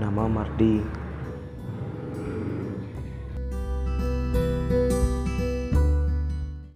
nama Mardi.